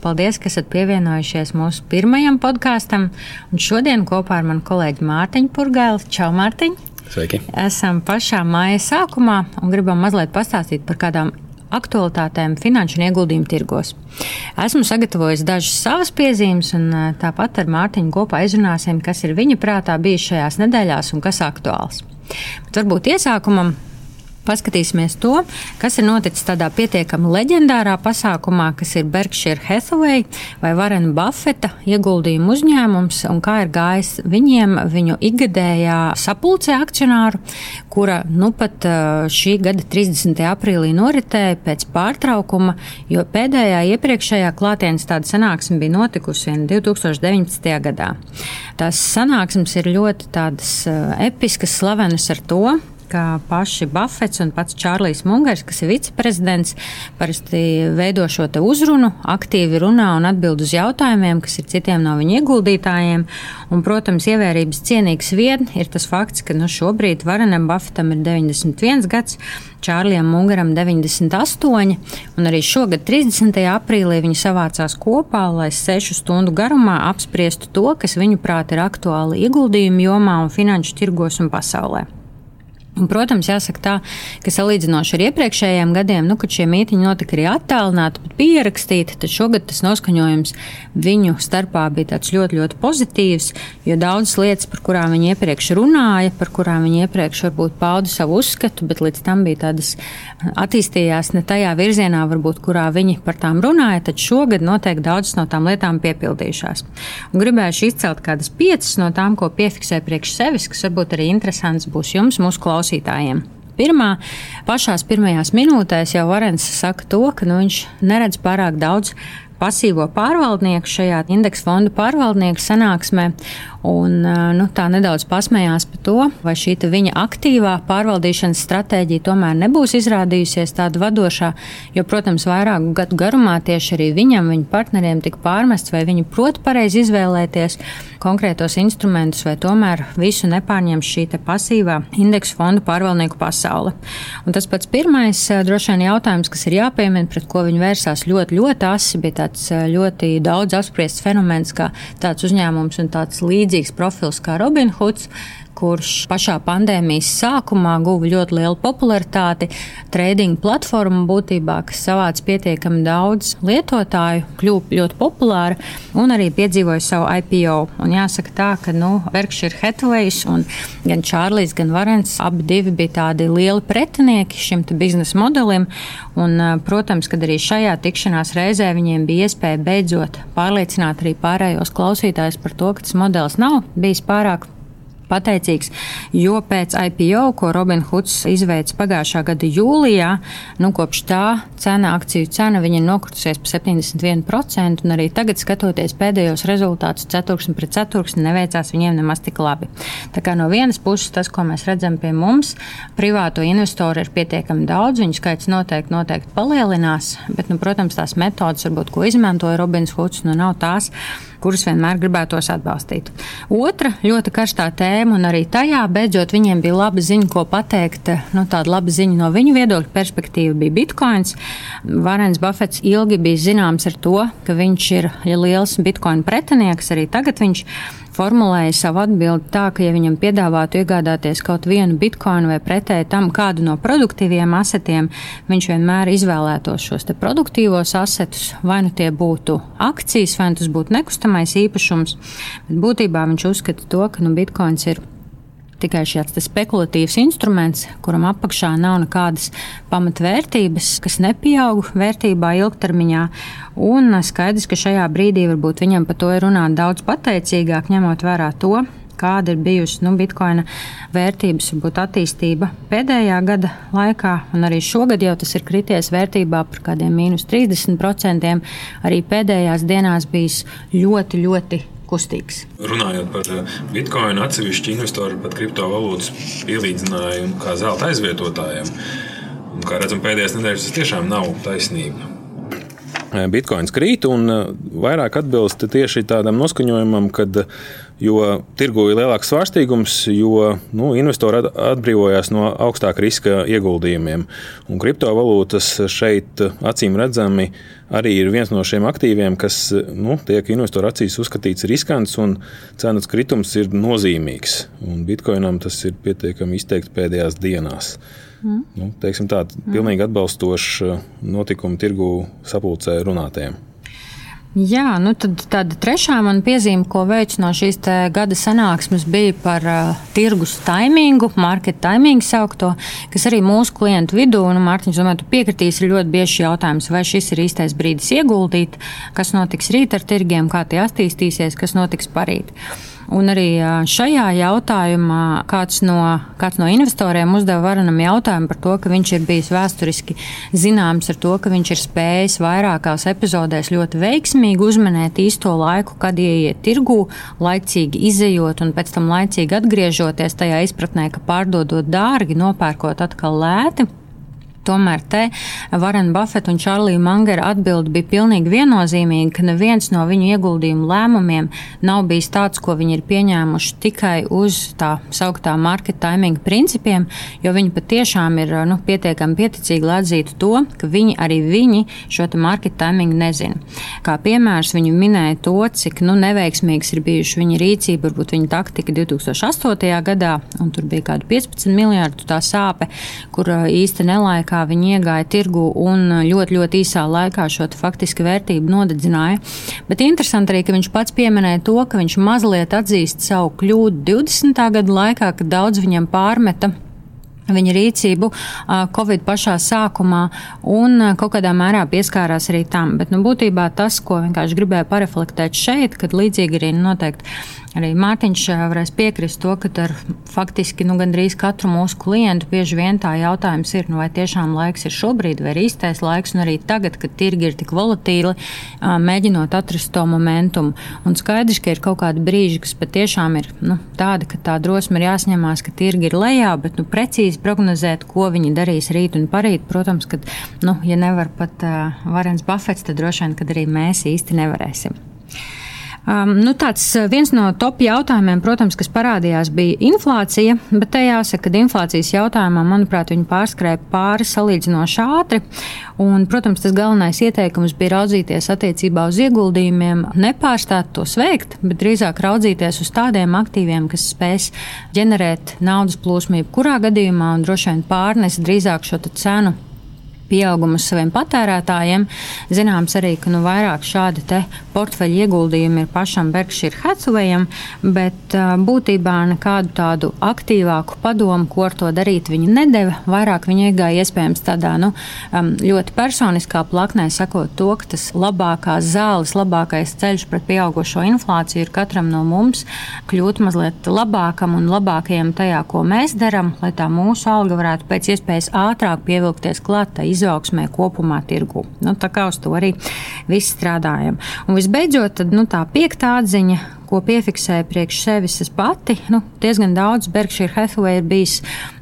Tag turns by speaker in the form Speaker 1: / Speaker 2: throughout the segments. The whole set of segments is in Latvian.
Speaker 1: Paldies, ka esat pievienojušies mūsu pirmajam podkāstam. Šodien kopā ar manu kolēģi Mārtiņu Purgailu. Čau, Mārtiņ!
Speaker 2: Sveiki!
Speaker 1: Esam pašā māja sākumā un gribam mazliet pastāstīt par kādām aktualitātēm finanšu un ieguldījumu tirgos. Esmu sagatavojis dažas savas piezīmes, un tāpat ar Mārtiņu kopā izrunāsim, kas ir viņa prātā bijis šajās nedēļās un kas aktuāls. Bet varbūt iesākumam Paskatīsimies to, kas ir noticis tādā pietiekami leģendārā pasākumā, kas ir Berkshire Hathaway vai Varena Buffeta ieguldījuma uzņēmums, un kā ir gājis viņiem viņu ikgadējā sapulcē akcionāru, kura nu pat šī gada 30. aprīlī noritēja pēc pārtraukuma, jo pēdējā iepriekšējā klātienes tāda sanāksme bija notikusi 2019. gadā. Tās sanāksmes ir ļoti tādas episkas, slavenas ar to, ka paši Buffets un pats Čārlis Mungers, kas ir viceprezidents, parasti veido šo uzrunu, aktīvi runā un atbild uz jautājumiem, kas ir citiem no viņa ieguldītājiem. Un, protams, ievērības cienīgs vien ir tas fakts, ka nu, šobrīd Varenam Buffetam ir 91 gads. Čārlijam Mungaram 98, un arī šogad, 30. aprīlī, viņi savācās kopā, lai sešu stundu garumā apspriestu to, kas viņuprāt ir aktuāli ieguldījumu jomā un finanšu tirgos un pasaulē. Un, protams, jāsaka tā, ka salīdzinoši ar iepriekšējiem gadiem, nu, kad šie mītīņi notika arī attālināti, bet pierakstīti, tad šogad tas noskaņojums viņu starpā bija tāds ļoti, ļoti pozitīvs, jo daudzas lietas, par kurām viņi iepriekš runāja, par kurām viņi iepriekš varbūt pauda savu uzskatu, bet līdz tam bija tādas attīstījās ne tajā virzienā, varbūt, kurā viņi par tām runāja, tad šogad noteikti daudzas no tām lietām piepildījušās. Un gribējuši izcelt kādas piecas no tām, ko piefiksē priekš sevis, kas varbūt arī interesants būs jums, mūsu klausītājiem klausītājiem. Pirmā, pašās pirmajās minūtēs jau Varens saka to, ka nu, viņš neredz pārāk daudz pasīvo pārvaldnieku šajā indeksu fondu pārvaldnieku sanāksmē. Un, nu, tā nedaudz pasmējās par to, vai šī viņa aktīvā pārvaldīšanas stratēģija tomēr nebūs izrādījusies tāda vadošā, jo, protams, vairāku gadu garumā tieši arī viņam, viņa partneriem tika pārmests, vai viņi prot pareizi izvēlēties konkrētos instrumentus, vai tomēr visu nepārņem šī pasīvā indeksu fondu pārvaldnieku pasaule. Un tas pats pirmais droši vien jautājums, kas ir jāpiemina, pret ko viņi vērsās ļoti, ļoti asi, bija tāds ļoti daudz apspriests fenomens, kā tāds uzņēmums un tāds līdzīgs profils kā Robinhoods, kurš pašā pandēmijas sākumā guva ļoti lielu popularitāti. Trading platforma būtībā, kas savāca pietiekami daudz lietotāju, kļuva ļoti populāra un arī piedzīvoja savu IPO. Un jāsaka tā, ka nu, Berkshire Hathaway un gan Čārlis, gan Varens abi bija tādi lieli pretinieki šim biznesa modelim. Un, protams, kad arī šajā tikšanās reizē viņiem bija iespēja beidzot pārliecināt arī pārējos klausītājus par to, ka tas modelis nav bijis pārāk pateicīgs, jo pēc IPO, ko Robinhoods izveica pagājušā gada jūlijā, nu, kopš tā cena, akciju cena, viņa nokritusies par 71%, un arī tagad, skatoties pēdējos rezultātus, ceturksni pret ceturksni, neveicās viņiem nemaz tik labi. Tā kā no vienas puses tas, ko mēs redzam pie mums, privāto investoru ir pietiekami daudz, viņu skaits noteikti, noteikti palielinās, bet, nu, protams, tās metodas, varbūt, ko izmantoja Robins Hoods, nu, nav tās, kuras vienmēr gribētos atbalstīt. Otra ļoti karstā tēma, un arī tajā beidzot viņiem bija laba ziņa, ko pateikt. Nu, tāda laba ziņa no viņu viedokļa perspektīva bija bitkoins. Varens Buffets ilgi bija zināms ar to, ka viņš ir liels bitkoina pretinieks. Arī tagad viņš formulēja savu atbildi tā, ka, ja viņam piedāvātu iegādāties kaut vienu bitkoinu vai pretēji tam kādu no produktīviem asetiem, viņš vienmēr izvēlētos šos produktīvos asetus, vai nu tie būtu akcijas, vai nu tas būtu nekustamais īpašums. Bet būtībā viņš uzskata to, ka nu, bitkoins ir tikai šāds spekulatīvs instruments, kuram apakšā nav nekādas pamatvērtības, kas nepieaug vērtībā ilgtermiņā. Un skaidrs, ka šajā brīdī varbūt viņam par to ir runāt daudz pateicīgāk, ņemot vērā to, kāda ir bijusi nu, bitkoina vērtības, varbūt attīstība pēdējā gada laikā, un arī šogad jau tas ir krities vērtībā par kādiem mīnus 30%. Arī pēdējās dienās bijis ļoti, ļoti kustīgs.
Speaker 2: Runājot par eh, bitkoinu, atsevišķi investori pat kriptovalūtas pielīdzināja kā zelta aizvietotājiem. Un, kā redzam, pēdējās nedēļas tas tiešām nav taisnība.
Speaker 3: Eh, bitkoins krīt un eh, vairāk atbilst tieši tādam noskaņojumam, kad jo tirgu ir lielāks svārstīgums, jo nu, investori atbrīvojās no augstāka riska ieguldījumiem. Un kriptovalūtas šeit acīm redzami arī ir viens no šiem aktīviem, kas nu, tiek investoru acīs uzskatīts riskants un cenas kritums ir nozīmīgs. Un bitkoinam tas ir pietiekami izteikts pēdējās dienās. Mm. Nu, teiksim tā, pilnīgi atbalstošs uh, notikumu tirgu sapulcē runātājiem.
Speaker 1: Jā, nu tad tāda trešā man piezīme, ko veicu no šīs gada sanāksmes, bija par uh, tirgus taimingu, market taimingu saukto, kas arī mūsu klientu vidū, nu, Mārtiņš, domāju, tu piekritīsi, ir ļoti bieži jautājums, vai šis ir īstais brīdis ieguldīt, kas notiks rīt ar tirgiem, kā tie attīstīsies, kas notiks parīt. Un arī šajā jautājumā kāds no, kāds no investoriem uzdeva varanam jautājumu par to, ka viņš ir bijis vēsturiski zināms ar to, ka viņš ir spējis vairākās epizodēs ļoti veiksmīgi uzmanēt īsto laiku, kad ieiet tirgū, laicīgi izējot un pēc tam laicīgi atgriežoties tajā izpratnē, ka pārdodot dārgi, nopērkot atkal lēti. Tomēr te Varena Buffeta un Čārlija Mangera atbildi bija pilnīgi viennozīmīga, ka neviens no viņu ieguldījumu lēmumiem nav bijis tāds, ko viņi ir pieņēmuši tikai uz tā sauktā market timing principiem, jo viņi patiešām ir nu, pietiekami pieticīgi, lai atzītu to, ka viņi arī viņi šo market timing nezina. Kā piemērs viņi minēja to, cik nu, neveiksmīgs ir bijuši viņa rīcība, varbūt viņa taktika 2008. gadā, un tur bija kādi 15 miljardu tā sāpe, kur īsti nelaika laikā viņi iegāja tirgu un ļoti, ļoti īsā laikā šo faktiski vērtību nodedzināja. Bet interesanti arī, ka viņš pats pieminēja to, ka viņš mazliet atzīst savu kļūdu 20. gada laikā, kad daudz viņam pārmeta viņa rīcību Covid pašā sākumā un kaut kādā mērā pieskārās arī tam. Bet, nu, būtībā tas, ko vienkārši gribēju pareflektēt šeit, kad līdzīgi arī noteikti Arī Mārtiņš varēs piekrist to, ka ar faktiski nu, gandrīz katru mūsu klientu bieži vien tā jautājums ir, nu, vai tiešām laiks ir šobrīd, vai ir īstais laiks, un arī tagad, kad tirgi ir tik volatīli, mēģinot atrast to momentumu. Un skaidrs, ka ir kaut kādi brīži, kas patiešām ir nu, tādi, ka tā drosme ir jāsņemās, ka tirgi ir lejā, bet nu, precīzi prognozēt, ko viņi darīs rīt un parīt, protams, ka, nu, ja nevar pat uh, Varens Buffets, tad droši vien, kad arī mēs īsti nevarēsim. Um, nu, tāds uh, viens no top jautājumiem, protams, kas parādījās, bija inflācija, bet te jāsaka, ka inflācijas jautājumā, manuprāt, viņi pārskrēja pāri salīdzinoši ātri. Un, protams, tas galvenais ieteikums bija raudzīties attiecībā uz ieguldījumiem, nepārstāt tos veikt, bet drīzāk raudzīties uz tādiem aktīviem, kas spēs ģenerēt naudas plūsmu, jebkurā gadījumā, un droši vien pārnes drīzāk šo cenu pieaugumus saviem patērētājiem. Zināms arī, ka nu, vairāk šādi portfeļu ieguldījumi ir pašam Berkshire Hathawayam, bet uh, būtībā nekādu tādu aktīvāku padomu, ko ar to darīt, viņi nedeva. Vairāk viņi iegāja iespējams tādā nu, um, ļoti personiskā plaknē, sakot to, ka tas labākās zāles, labākais ceļš pret pieaugušo inflāciju ir katram no mums kļūt mazliet labākam un labākajam tajā, ko mēs darām, lai tā mūsu alga varētu pēc iespējas ātrāk pievilkties klāt izaugsmē kopumā tirgu. Nu, tā kā uz to arī viss strādājam. Un visbeidzot, tad, nu, tā piektā atziņa, ko piefiksēju priekš sevis pati. Nu, diezgan daudz Berkshire Hathaway ir bijis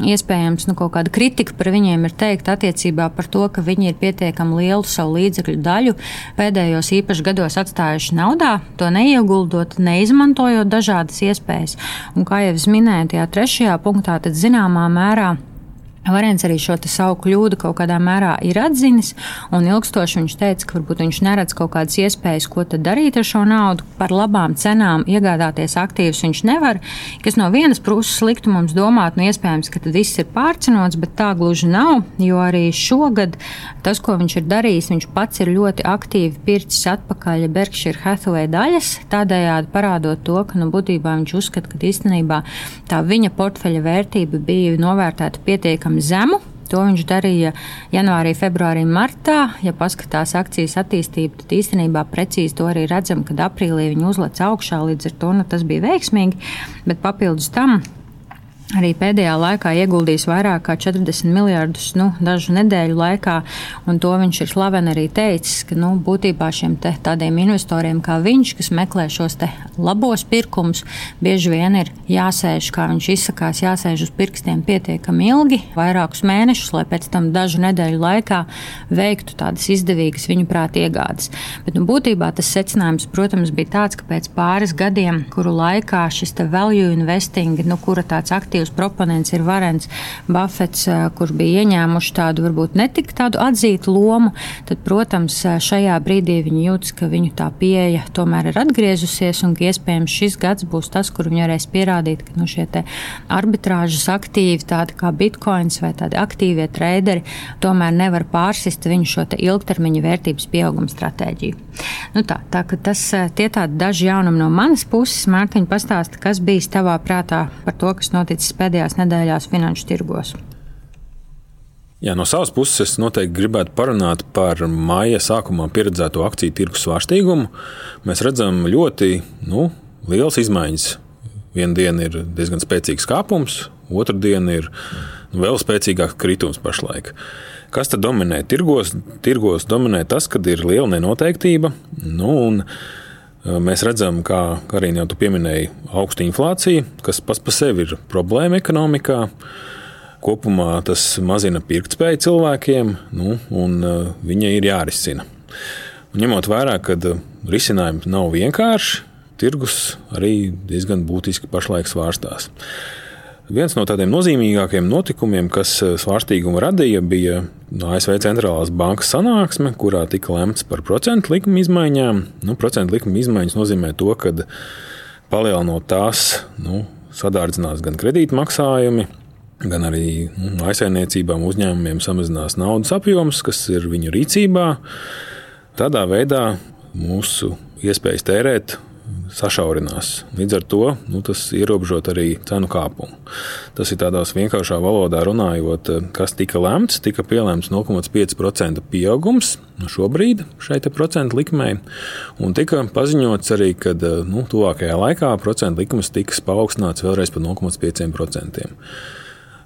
Speaker 1: iespējams nu, kaut kāda kritika par viņiem ir teikta attiecībā par to, ka viņi ir pietiekami lielu savu līdzekļu daļu pēdējos īpaši gados atstājuši naudā, to neieguldot, neizmantojot dažādas iespējas. Un, kā jau es minēju, tajā trešajā punktā, tad zināmā mērā Variants arī šo savu kļūdu kaut kādā mērā ir atzinis, un ilgstoši viņš teica, ka varbūt viņš neredz kaut kādas iespējas, ko darīt ar šo naudu. Par labām cenām iegādāties aktīvus viņš nevar, kas no vienas puses liktu mums domāt, nu iespējams, ka viss ir pārcenots, bet tā gluži nav, jo arī šogad tas, ko viņš ir darījis, viņš pats ir ļoti aktīvi pircis atpakaļ Berkshire Hathaway daļas, tādējādi parādot to, ka nu, būtībā viņš uzskata, ka īstenībā tā viņa portfeļa vērtība bija novērtēta pietiekami pietiekami zemu. To viņš darīja janvārī, februārī, martā. Ja paskatās akcijas attīstību, tad īstenībā precīzi to arī redzam, kad aprīlī viņi uzlec augšā, līdz ar to nu, tas bija veiksmīgi. Bet papildus tam arī pēdējā laikā ieguldījis vairāk kā 40 miljardus nu, dažu nedēļu laikā. To viņš ir slaveni arī teicis, ka nu, būtībā šiem tādiem investoriem kā viņš, kas meklē šos labos pirkumus, bieži vien ir jāsēž, kā viņš izsakās, jāsēž uz pirkstiem pietiekami ilgi, vairākus mēnešus, lai pēc tam dažu nedēļu laikā veiktu tādas izdevīgas viņu prāt iegādes. Bet nu, būtībā tas secinājums, protams, bija tāds, ka pēc pāris gadiem, kuru laikā šis value investing, nu, kura tāds aktīvs aktīvs proponents ir Varens Buffets, kurš bija ieņēmuši tādu varbūt netik tādu atzītu lomu, tad, protams, šajā brīdī viņi jūtas, ka viņu tā pieeja tomēr ir atgriezusies un ka iespējams šis gads būs tas, kur viņi varēs pierādīt, ka nu, šie arbitrāžas aktīvi, tādi kā bitkoins vai tādi aktīvie treideri, tomēr nevar pārsist viņu šo ilgtermiņa vērtības pieauguma stratēģiju. Nu tā, tā, tas tie tādi daži jaunumi no manas puses. Mārtiņa pastāsta, kas bijis tavā prātā par to, kas noticis pēdējās nedēļās finanšu tirgos.
Speaker 3: Jā, no savas puses es noteikti gribētu parunāt par maija sākumā pieredzēto akciju tirgus svārstīgumu. Mēs redzam ļoti nu, liels izmaiņas. Vienu dienu ir diezgan spēcīgs kāpums, otru dienu ir vēl spēcīgāks kritums pašlaik. Kas tad dominē tirgos? Tirgos dominē tas, ka ir liela nenoteiktība. Nu, un, Mēs redzam, kā Karina jau pieminēja, augsta inflācija, kas pats par sevi ir problēma ekonomikā. Kopumā tas mazina pirktspēju cilvēkiem, nu, un viņa ir jārisina. Un ņemot vērā, ka risinājumi nav vienkārši, tirgus arī diezgan būtiski pašlaik svārstās. Viens no tādiem nozīmīgākiem notikumiem, kas eh, svārstīgumu radīja, bija ASV centrālās bankas sanāksme, kurā tika lemts par procentu likumu izmaiņām. Nu, procentu likuma izmaiņas nozīmē to, ka palielinot tās, nu, sadārdzinās gan kredītmaksājumi, gan arī nu, aizsaimniecībām, uzņēmumiem samazinās naudas apjoms, kas ir viņu rīcībā. Tādā veidā mūsu iespējas tērēt sašaurinās. Līdz ar to nu, tas ierobežot arī cenu kāpumu. Tas ir tādā vienkāršā valodā runājot, kas tika lemts. Tika pielemts 0,5% pieaugums šobrīd šai procentu likmei, un tika paziņots arī, ka nu, tuvākajā laikā procentu likums tiks paaugstināts vēlreiz par 0,5%.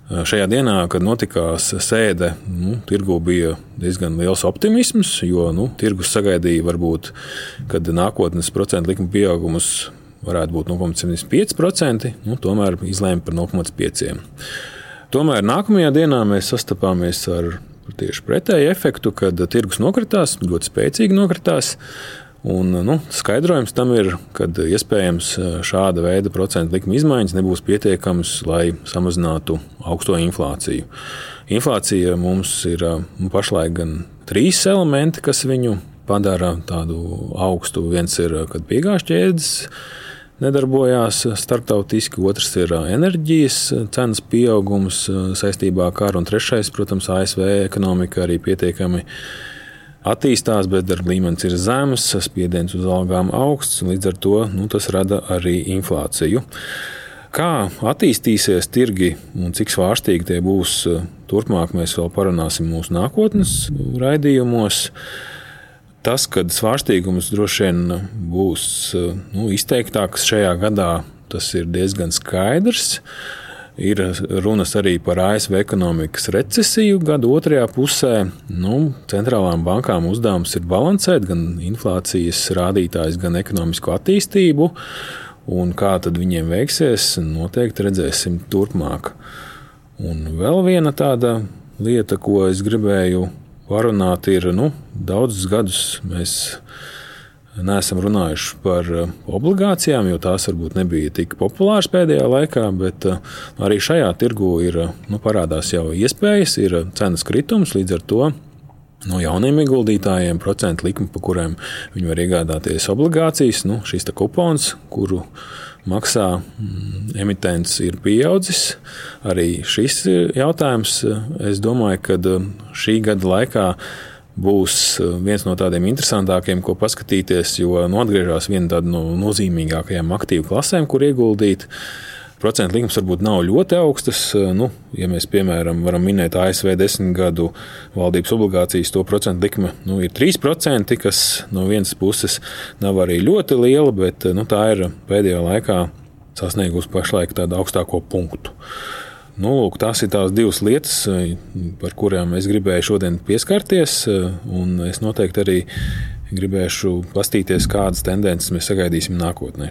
Speaker 3: Šajā dienā, kad notikās sēde, nu, tirgu bija diezgan liels optimisms, jo nu, tirgus sagaidīja, varbūt, ka nākotnes procentu likuma pieaugums varētu būt 0,75%, nu, tomēr izlēma par 0,5%. Tomēr nākamajā dienā mēs sastapāmies ar tieši pretēju efektu, kad tirgus nokritās, ļoti spēcīgi nokritās. Un, nu, skaidrojums tam ir, ka iespējams šāda veida procentu likuma izmaiņas nebūs pietiekamas, lai samazinātu augsto inflāciju. Inflācija mums ir nu, pašlaik gan trīs elementi, kas viņu padara tādu augstu. Viens ir, kad piegāžu ķēdes nedarbojās starptautiski, otrs ir enerģijas cenas pieaugums saistībā ar karu, un trešais, protams, ASV ekonomika arī pietiekami attīstās, bezdarba līmenis ir zems, spiediens uz algām augsts, līdz ar to nu, tas rada arī inflāciju. Kā attīstīsies tirgi un cik svārstīgi tie būs turpmāk, mēs vēl parunāsim mūsu nākotnes raidījumos. Tas, ka svārstīgums droši vien būs nu, izteiktāks šajā gadā, tas ir diezgan skaidrs. Ir runas arī par ASV ekonomikas recesiju gada otrajā pusē. Nu, centrālām bankām uzdevums ir balansēt gan inflācijas rādītājus, gan ekonomisko attīstību. Un kā tad viņiem veiksies, noteikti redzēsim turpmāk. Un vēl viena tāda lieta, ko es gribēju parunāt, ir nu, daudzus gadus mēs neesam runājuši par eh, obligācijām, jo tās varbūt nebija tik populāras pēdējā laikā, bet eh, arī šajā tirgu ir eh, nu, parādās jau iespējas, ir cenas kritums līdz ar to. No jauniem ieguldītājiem procentu likme, pa kuriem viņi var iegādāties obligācijas, nu, šīs kupons, kuru maksā mm, emitents, ir pieaudzis. Arī šis jautājums, es domāju, ka šī gada laikā būs eh, viens no tādiem interesantākiem, ko paskatīties, jo nu, atgriežas viena no nozīmīgākajām aktīvu klasēm, kur ieguldīt. procentu likmes varbūt nav ļoti augstas. Nu, ja mēs, piemēram, varam minēt ASV desmit gadu valdības obligācijas, to procentu likme nu, ir 3%, kas no vienas puses nav arī ļoti liela, bet nu, tā ir pēdējā laikā sasniegusi pašlaik tādu augstāko punktu. Nu, lūk, tās ir tās divas lietas, par kurām es gribēju šodien pieskarties. Es noteikti arī gribēšu paskatīties, kādas tendences mēs sagaidīsim nākotnē.